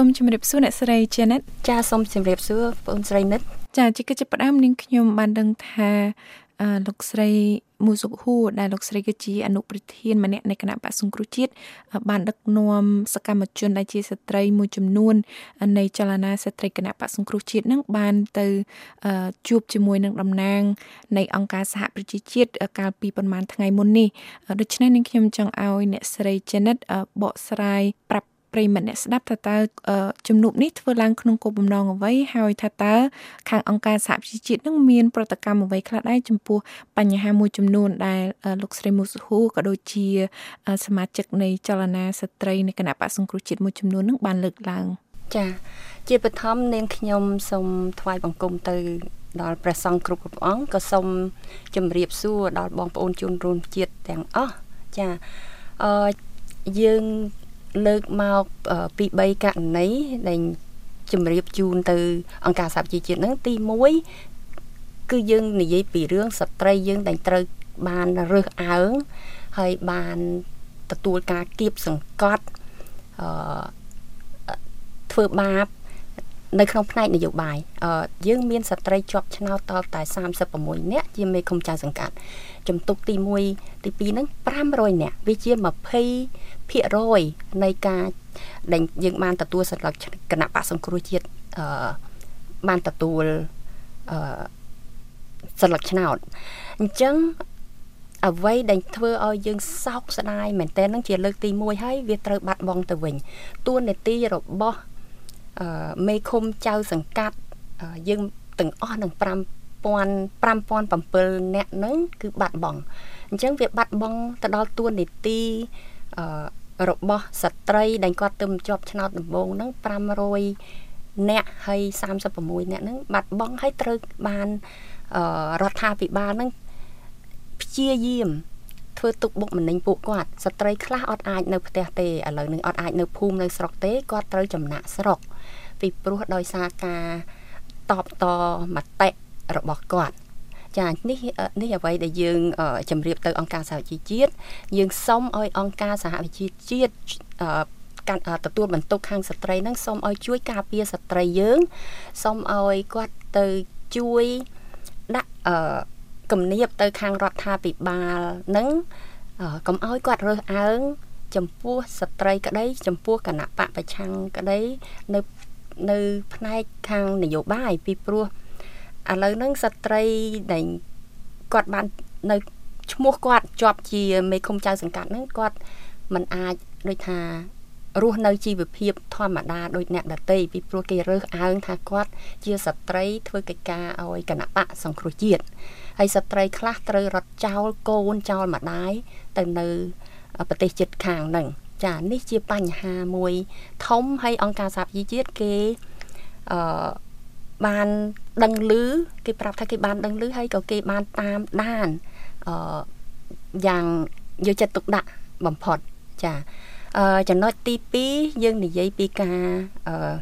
សូមជម្រាបសួរអ្នកស្រី Janet ចាសូមជម្រាបសួរបងស្រីនិតចាជាកិច្ចផ្ដើមនាងខ្ញុំបានដឹងថាលោកស្រីមូសុកហ៊ូដែលលោកស្រីគឺជាអនុប្រធានម្នាក់នៃគណៈបក្សសង្គ្រោះជាតិបានដឹកនាំសកម្មជនដែលជាស្ត្រីមួយចំនួននៃចលនាស្ត្រីគណៈបក្សសង្គ្រោះជាតិនឹងបានទៅជួបជាមួយនឹងតំណាងនៃអង្គការសហប្រជាជាតិកាលពីប្រហែលថ្ងៃមុននេះដូច្នេះនាងខ្ញុំចង់ឲ្យអ្នកស្រី Janet បកស្រាយប្រាប់ ប្រិមត្តអ្នកស្ដាប់ថាតើជំនួបនេះធ្វើឡើងក្នុងគោលបំណងអ្វីហើយថាតើខាងអង្គការសហប្រជាជាតិនឹងមានប្រតិកម្មអ្វីខ្លះដែរចំពោះបញ្ហាមួយចំនួនដែលលោកស្រីមូស៊ូហ៊ូក៏ដូចជាសមាជិកនៃចលនាស្ត្រីនៃគណៈបក្សសង្គ្រោះជាតិមួយចំនួននឹងបានលើកឡើងចាជាបឋមនាងខ្ញុំសូមថ្វាយបង្គំទៅដល់ព្រះសង្ឃគ្រប់គ្រប់អង្គក៏សូមជម្រាបសួរដល់បងប្អូនជនរួមជាតិទាំងអស់ចាអឺយើង លើកមកពី3ករណីដែលជំរាបជូនទៅអង្គការសហជីវជាតិហ្នឹងទី1គឺយើងនិយាយពីរឿងស្ត្រីយើងដែលត្រូវបានរើសអើងហើយបានទទួលការគៀបសង្កត់អឺធ្វើបាប នៅក្នុងផ្នែកនយោបាយអឺយើងមានស្ត្រីជាប់ឆ្នោតតតែ36នាក់ជាមេឃុំចៅសង្កាត់ជំទុកទី1ទី2ហ្នឹង500នាក់វាជា20ភាគរយនៃការដែលយើងបានទទួលសិទ្ធិគណៈបកសង្គ្រោះជាតិអឺបានទទួលអឺសិលឹកឆ្នោតអញ្ចឹងអ្វីដែលធ្វើឲ្យយើងសោកស្ដាយមែនតើនឹងជាលើកទី1ហើយវាត្រូវបាត់បង់ទៅវិញតួនាទីរបស់ មេឃុំចៅសង្កាត់យើងទាំងអស់នឹង5000 5007នាក់ហ្នឹងគឺបាត់បង់អញ្ចឹងវាបាត់បង់ទៅដល់តួនាទីរបស់ស្ត្រីដែលគាត់ទៅជាប់ឆ្នោតដំបងហ្នឹង500នាក់ហើយ36នាក់ហ្នឹងបាត់បង់ហើយត្រូវបានរដ្ឋាភិបាលហ្នឹងព្យាយាមធ្វើទុកបុកម្នេញពួកគាត់ស្ត្រីខ្លះអត់អាចនៅផ្ទះទេឥឡូវនឹងអត់អាចនៅភូមិនៅស្រុកទេគាត់ត្រូវចំណាក់ស្រុក ពីព្រោះដោយសារការតបតមតិរបស់គាត់ចានេះនេះអ្វីដែលយើងជម្រាបទៅអង្គការសហជីវជាតិយើងសុំឲ្យអង្គការសហវិជាជាតិការទទួលបន្ទុកខាងស្ត្រីហ្នឹងសូមឲ្យជួយការពារស្ត្រីយើងសូមឲ្យគាត់ទៅជួយដាក់អឺគំនាបទៅខាងរដ្ឋាភិបាលនឹងកុំឲ្យគាត់រើសអើងចំពោះស្ត្រីក្តីចំពោះគណៈបកប្រឆាំងក្តីនៅ នៅផ្នែកខាងនយោបាយពីព្រោះឥឡូវហ្នឹងស្ត្រីដែលគាត់បាននៅឈ្មោះគាត់ជាប់ជាមេឃុំចៅសង្កាត់ហ្នឹងគាត់មិនអាចដូចថារស់នៅជីវភាពធម្មតាដូចអ្នកដតីពីព្រោះគេរើសអើងថាគាត់ជាស្ត្រីធ្វើកិច្ចការឲ្យគណៈបកសង្គ្រោះជាតិហើយស្ត្រីខ្លះត្រូវរត់ចោលកូនចោលម្ដាយទៅនៅប្រទេសជិតខាងហ្នឹង ចានេះជាបញ្ហាមួយ ធំហើយអង្គការសហជីវជាតិគេអឺបានដឹងឮគេប្រាប់ថាគេបានដឹងឮហើយក៏គេបានតាមដានអឺយ៉ាងយកចិត្តទុកដាក់បំផុតចាអឺចំណុចទី2យើងនិយាយពីការអឺ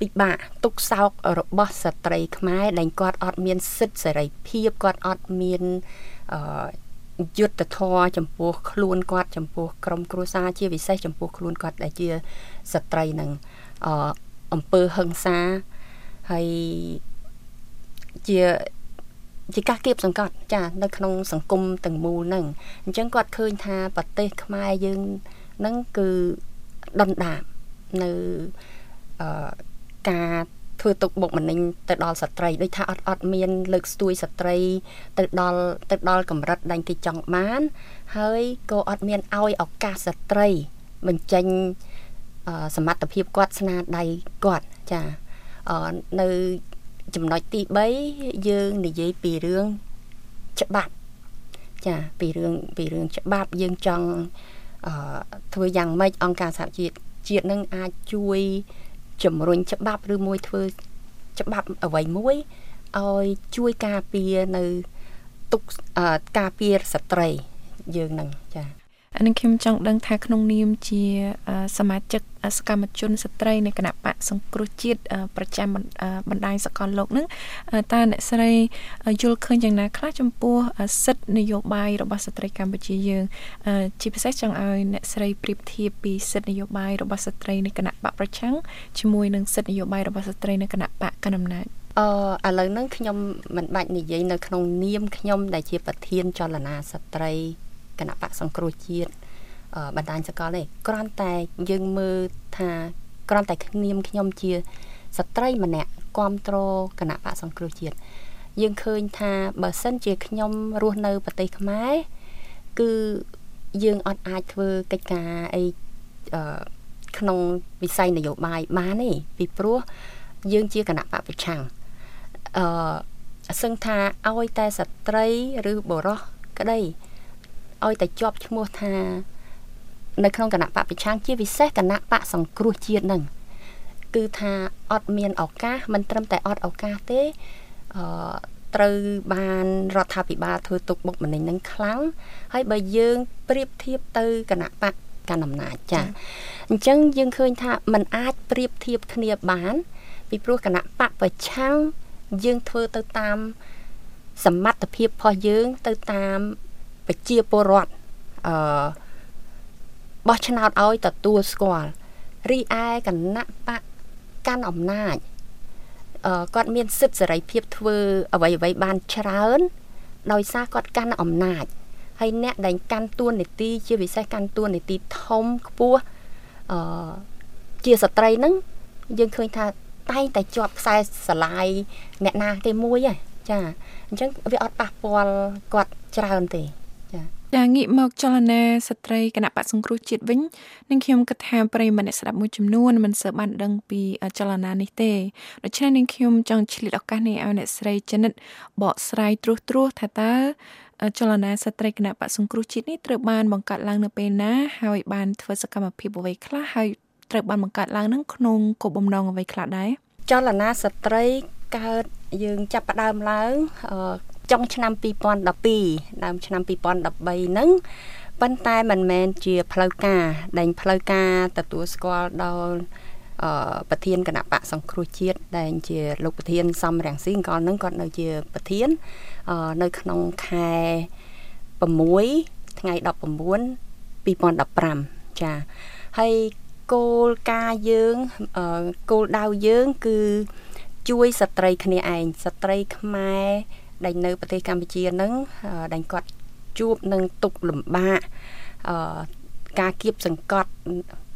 ពិបាកទុកសោករបស់ស្ត្រីខ្មែរដែលគាត់អត់មានសិទ្ធិសេរីភាពគាត់អត់មានអឺ យុទ្ធធរចំពោះខ្លួនគាត់ចំពោះក្រុមគ្រួសារជាពិសេសចំពោះខ្លួនគាត់ដែលជាស្ត្រីនឹងអអំពើហឹង្សាហើយជាជាការគៀបសង្កត់ចានៅក្នុងសង្គមទាំងមូលហ្នឹងអញ្ចឹងគាត់ឃើញថាប្រទេសខ្មែរយើងហ្នឹងគឺដុនដាបនៅអឺការ ធ្វើទុកបុកម្នេញទៅដល់ស្ត្រីដូចថាអត់អត់មានលើកស្ទួយស្ត្រី ទៅដល់ទៅដល់កម្រិតដែលគេចង់បាន ហើយក៏អត់មានឲ្យឱកាសស្ត្រីបញ្ចេញសមត្ថភាពគាត់ស្នាដៃគាត់ចានៅចំណុចទី3យើងនិយាយពីរឿងច្បាប់ចាពីរឿងពីរឿងច្បាប់យើងចង់អឺធ្វើយ៉ាងម៉េចអង្គការសហជាតិជាតិនឹងអាចជួយ ជំរុញច្បាប់ឬមួយធ្វើច្បាប់អ្វីមួយឲ្យជួយការពារនៅទុកការពារស្ត្រីយើងនឹងចា នឹងខ្ញុំចង់ដឹងថាក្នុងនាមជាសមាជិកសកម្មជនស្ត្រីនៃគណៈបកសង្គ្រោះជាតិប្រចាំបណ្ដាញសកលលោកនឹងតើអ្នកស្រីយល់ឃើញយ៉ាងណាខ្លះចំពោះសិទ្ធិនយោបាយរបស់ស្ត្រីកម្ពុជាយើងជាពិសេសចង់ឲ្យអ្នកស្រីប្រៀបធៀបពីសិទ្ធិនយោបាយរបស់ស្ត្រីនៃគណៈបកប្រឆាំងជាមួយនឹងសិទ្ធិនយោបាយរបស់ស្ត្រីនៃគណៈបកកណ្ដាលអំណាចអឺឥឡូវហ្នឹងខ្ញុំមិនបាច់និយាយនៅក្នុងនាមខ្ញុំដែលជាប្រធានចលនាស្ត្រី គណៈបកសង្គ្រោះជាតិបណ្ដាញសកលនេះគ្រាន់តែយើងមើលថាគ្រាន់តែនាមខ្ញុំជាស្ត្រីម្នាក់គ្រប់គ្រងគណៈបកសង្គ្រោះជាតិយើងឃើញថាបើសិនជាខ្ញុំរស់នៅប្រទេសខ្មែរគឺយើងអត់អាចធ្វើកិច្ចការអីក្នុងវិស័យនយោបាយបានទេពីព្រោះយើងជាគណៈបពប្រឆាំងអឺសឹងថាឲ្យតែស្ត្រីឬបុរសក្តី ឲ្យតែជាប់ឈ្មោះថានៅក្នុងគណៈបពប្រឆាំងជាពិសេសគណៈបកសង្គ្រោះជាតិនឹងគឺថាអត់មានឱកាសមិនត្រឹមតែអត់ឱកាសទេអឺត្រូវបានរដ្ឋាភិបាលធ្វើទុកបុកម្នេញនឹងខ្លាំងហើយបើយើងប្រៀបធៀបទៅគណៈបកកណ្ដាលអំណាចចាអញ្ចឹងយើងឃើញថាมันអាចប្រៀបធៀបគ្នាបាន ពីព្រោះគណៈបកប្រឆាំងយើងធ្វើទៅតាមសមត្ថភាពរបស់យើងទៅតាម ប្រជាពលរដ្ឋអឺបោះឆ្នោតឲ្យទទួលស្គាល់រីឯគណៈបកកាន់អំណាចអឺគាត់មានសិទ្ធិសេរីភាពធ្វើអ្វីអ្វីបានច្រើន ដោយសារគាត់កាន់អំណាចហើយអ្នកដែលកាន់តួនាទីជាពិសេសកាន់តួនាទីធំខ្ពស់អឺជាស្ត្រីហ្នឹងយើងឃើញថាតែងតែជាប់ខ្សែស្រឡាយអ្នកណាទេមួយហ៎ចាអញ្ចឹងវាអត់ប៉ះពាល់គាត់ច្រើនទេ ចាងាកមកចលនាស្ត្រីគណៈបកសង្គ្រោះជាតិវិញនឹងខ្ញុំគិតថាប្រិយមិត្តអ្នកស្ដាប់មួយចំនួនមិនសូវបានដឹងពីចលនានេះទេដូច្នេះនឹងខ្ញុំចង់ឆ្លៀតឱកាសនេះឲ្យអ្នកស្រីចនិតបកស្រាយត្រួសត្រាសថាតើចលនាស្ត្រីគណៈបកសង្គ្រោះជាតិនេះត្រូវបានបង្កើតឡើងនៅពេលណាហើយបានធ្វើសកម្មភាពអ្វីខ្លះហើយត្រូវបានបង្កើតឡើងនឹងក្នុងគោលបំណងអ្វីខ្លះដែរចលនាស្ត្រីកើតយើងចាប់ផ្ដើមឡើងចុ ងឆ្នាំ2012ដើមឆ្នាំ2013ហ្នឹងប៉ុន្តែមិនមែនជាផ្លូវការដែលផ្លូវការទទួលស្គាល់ដល់អឺប្រធានគណៈបកសង្គ្រោះជាតិដែលជាលោកប្រធានសំរងស៊ីអង្គហ្នឹងគាត់នៅជាប្រធានអឺនៅក្នុងខែ6ថ្ងៃ19 2015ចាហើយគោលការណ៍យើងគោលដៅយើង គឺជួយស្ត្រីគ្នាឯងស្ត្រីខ្មែរ ដែលនៅប្រទេសកម្ពុជានឹងដែលគាត់ជួបនឹងទុកលំបាកអឺការគៀបសង្កត់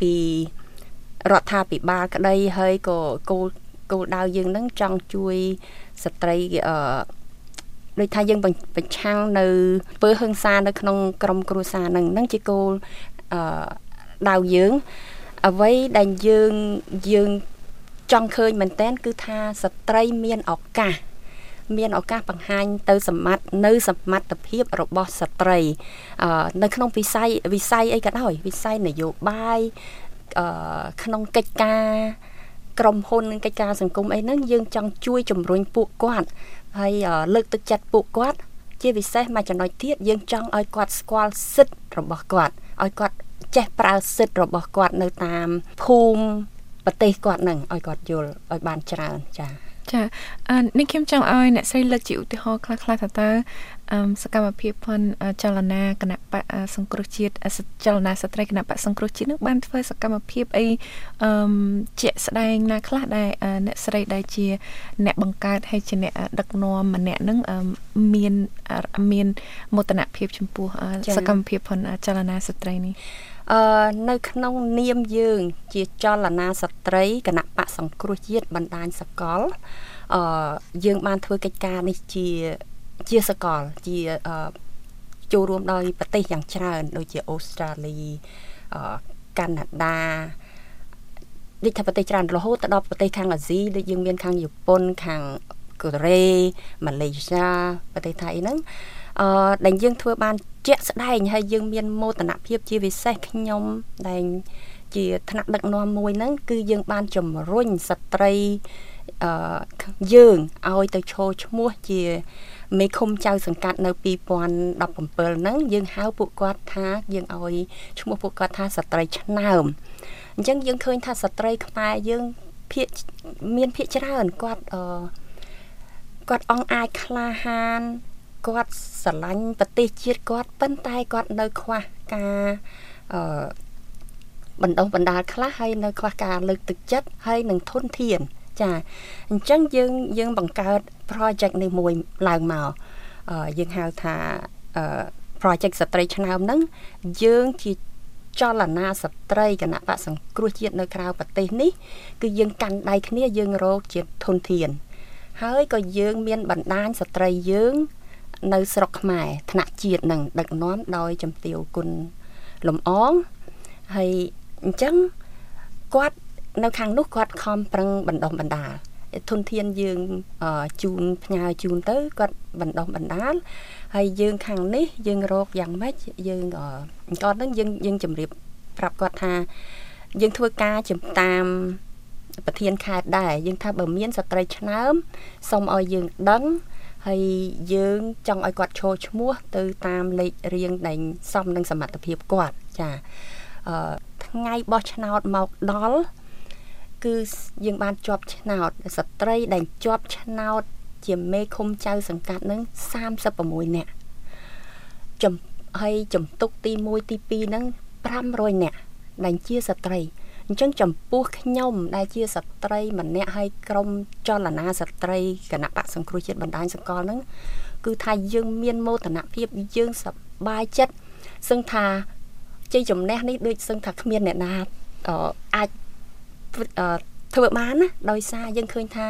ពីរដ្ឋាភិបាលក្តីហើយក៏គោលគោលដៅយើងនឹងចង់ជួយស្ត្រីអឺដូចថាយើងប្រឆាំងនៅពើហឹង្សានៅក្នុងក្រមគ្រួសារនឹងនឹងជាគោលអឺដៅយើងអ្វីដែលយើងយើងចង់ឃើញមែនតែនគឺថាស្ត្រីមានឱកាស មានឱកាសបង្ហាញទៅសមត្ថនៅសមត្ថភាពរបស់ស្ត្រីនៅក្នុងវិស័យវិស័យអីក៏ដោយវិស័យនយោបាយក្នុងកិច្ចការក្រុមហ៊ុនកិច្ចការសង្គមអីហ្នឹងយើងចង់ជួយជំរុញពួកគាត់ហើយលើកទឹកចិត្តពួកគាត់ជាពិសេសមួយចំណុចទៀតយើងចង់ឲ្យគាត់ស្គាល់សិទ្ធិរបស់គាត់ឲ្យគាត់ចេះប្រើសិទ្ធិរបស់គាត់នៅតាមភូមិប្រទេសគាត់នឹងឲ្យគាត់យល់ឲ្យបានច្រើនចា៎ ចានេះខ្ញុំចង់ឲ្យអ្នកស្រីលើកជាឧទាហរណ៍ខ្លះៗថាតើសកម្មភាពផនចលនាគណៈបកសង្គ្រោះជាតិចលនាស្ត្រីគណៈបកសង្គ្រោះជាតិនឹងបានធ្វើសកម្មភាពអីអឺជាក់ស្ដែងណាខ្លះដែលអ្នកស្រីដែលជា អ្នកបង្កើតហើយជាអ្នកដឹកនាំម្នាក់នឹងមានមានមោទនភាពចំពោះសកម្មភាពផនចលនាស្ត្រីនេះ អឺនៅក្នុងនាមយើង ជាចលនាស្ត្រីគណៈបកសង្គ្រោះជាតិបណ្ដាញសកលអឺយើងបានធ្វើកិច្ចការនេះជាជាសកលជាអឺចូលរួមដោយប្រទេសយ៉ាងច្រើន ដូចជាអូស្ត្រាលីអឺកាណាដាដូចថាប្រទេសច្រើនរហូតទៅដល់ប្រទេសខាងអាស៊ីដូចយើងមានខាងជប៉ុនខាងកូរ៉េម៉ាឡេស៊ីប្រទេសថៃហ្នឹង អឺដែលយើងធ្វើបានជាក់ស្ដែងហើយយើងមានមោទនភាពជាពិសេសខ្ញុំដែលជាថ្នាក់ដឹកនាំមួយហ្នឹងគឺយើងបានជំរុញស្ត្រីអឺយើងឲ្យទៅឈរឈ្មោះជាមេឃុំចៅសង្កាត់នៅ2017ហ្នឹងយើងហៅពួកគាត់ថាយើងឲ្យឈ្មោះពួកគាត់ថាស្ត្រីឆ្នើមអញ្ចឹងយើងឃើញថាស្ត្រីខ្មែរយើងភាកមានភាកច្រើនគាត់អឺគាត់អង់អាចក្លាហាន គាត់ស្រឡាញ់ប្រទេសជាតិគាត់ប៉ុន្តែគាត់នៅខ្វះការអឺបណ្ដុះបណ្ដាលខ្លះហើយនៅខ្វះការលើកទឹកចិត្តហើយនឹងធនធានចាអញ្ចឹងយើងយើងបង្កើត project នេះមួយឡើងមកយើងហៅថា project ស្ត្រីឆ្នើមហ្នឹងយើងជាចលនាស្ត្រីគណៈបកសង្គ្រោះជាតិនៅក្រៅប្រទេសនេះ គឺយើងកាន់ដៃគ្នាយើងរកជាធនធាន ហើយក៏យើងមានបណ្ដាញស្ត្រីយើង នៅស្រុកខ្មែរថ្នាក់ជាតិនឹងដឹកនាំដោយជំទាវគុណលំអងហើយអញ្ចឹងគាត់នៅខាងនោះគាត់ខំប្រឹងបណ្ដុះបណ្ដាលធនធានយើងជូនផ្ញើជូនទៅគាត់បណ្ដុះបណ្ដាលហើយយើងខាងនេះយើងរកយ៉ាងម៉េចយើងគាត់នឹងយើងយើងជម្រាបប្រាប់គាត់ថា យើងធ្វើការចំតាមប្រធានខេត្តដែរយើងថាបើមានស្ត្រីឆ្នើមសូមឲ្យយើងដឹង ហើយយើងចង់ឲ្យគាត់ឈរឈ្មោះទៅតាមលេខរៀងដែលសមនឹងសមត្ថភាពគាត់ចាអឺថ្ងៃបោះឆ្នោតមកដល់គឺយើងបានជាប់ឆ្នោតស្ត្រីដែលជាប់ឆ្នោតជាមេឃុំចៅសង្កាត់នឹង36នាក់ចំហើយចំទុកទី1ទី2ហ្នឹង500នាក់ដែលជាស្ត្រី អញ្ចឹងចំពោះខ្ញុំដែលជាស្ត្រីម្នាក់ហើយក្រុមចលនាស្ត្រីគណៈបកសង្គ្រោះជាតិបណ្ដាញសកលហ្នឹងគឺថាយើងមានមោទនភាពយើងសប្បាយចិត្តសឹងថាជ័យជំនះនេះដូចសឹងថាគ្មានអ្នកណាអាចធ្វើបានណាដោយសារយើងឃើញថា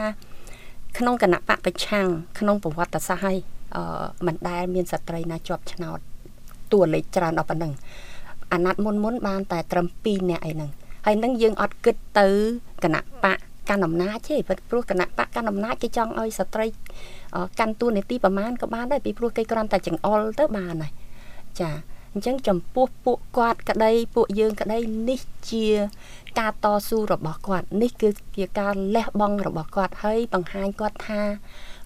ក្នុងគណៈបកប្រឆាំងក្នុងប្រវត្តិសាស្ត្រហើយអឺមិនដែលមានស្ត្រីណាជាប់ឆ្នោតតួលេខច្រើនដល់ប៉ុណ្ណឹងអាណត្តិមុនមុនបានតែត្រឹម2នាក់អីហ្នឹង ហើយនឹងយើងអត់គិតទៅគណៈបកកាន់អំណាចទេព្រោះគណៈបកកាន់អំណាចគេចង់ឲ្យស្ត្រីកាន់តួនាទីប្រមាណក៏បានដែរពីព្រោះគេគ្រាន់តែចង្អុលទៅបានហើយចាអញ្ចឹងចំពោះពួកគាត់ក្តីពួកយើងក្តីនេះជាការតស៊ូរបស់គាត់នេះគឺជាការលះបង់របស់គាត់ហើយបង្ហាញគាត់ថា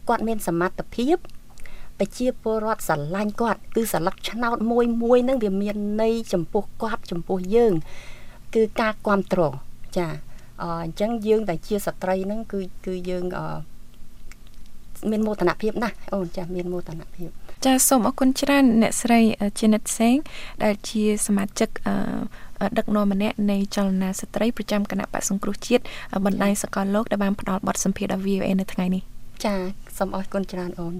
គាត់មានសមត្ថភាពប្រជាពលរដ្ឋស្រឡាញ់គាត់គឺសន្លឹកឆ្នោតមួយមួយហ្នឹងវាមានន័យចំពោះគាត់ចំពោះយើង គឺការគ្រប់គ្រងចាអញ្ចឹងយើងតែជាស្ត្រីហ្នឹងគឺគឺយើងអមានមោទនភាពណាស់អូនចាមានមោទនភាពចាសូមអរគុណច្រើនអ្នកស្រីជានិតសេងដែលជាសមាជិកដឹកនាំម្នាក់នៃចលនាស្ត្រីប្រចាំគណៈបក្សសង្គ្រោះជាតិបណ្ដាញសកលលោកដែលបានផ្ដល់បទសម្ភាសន៍ដល់ VOA នៅថ្ងៃនេះចាសូមអរគុណច្រើនអូន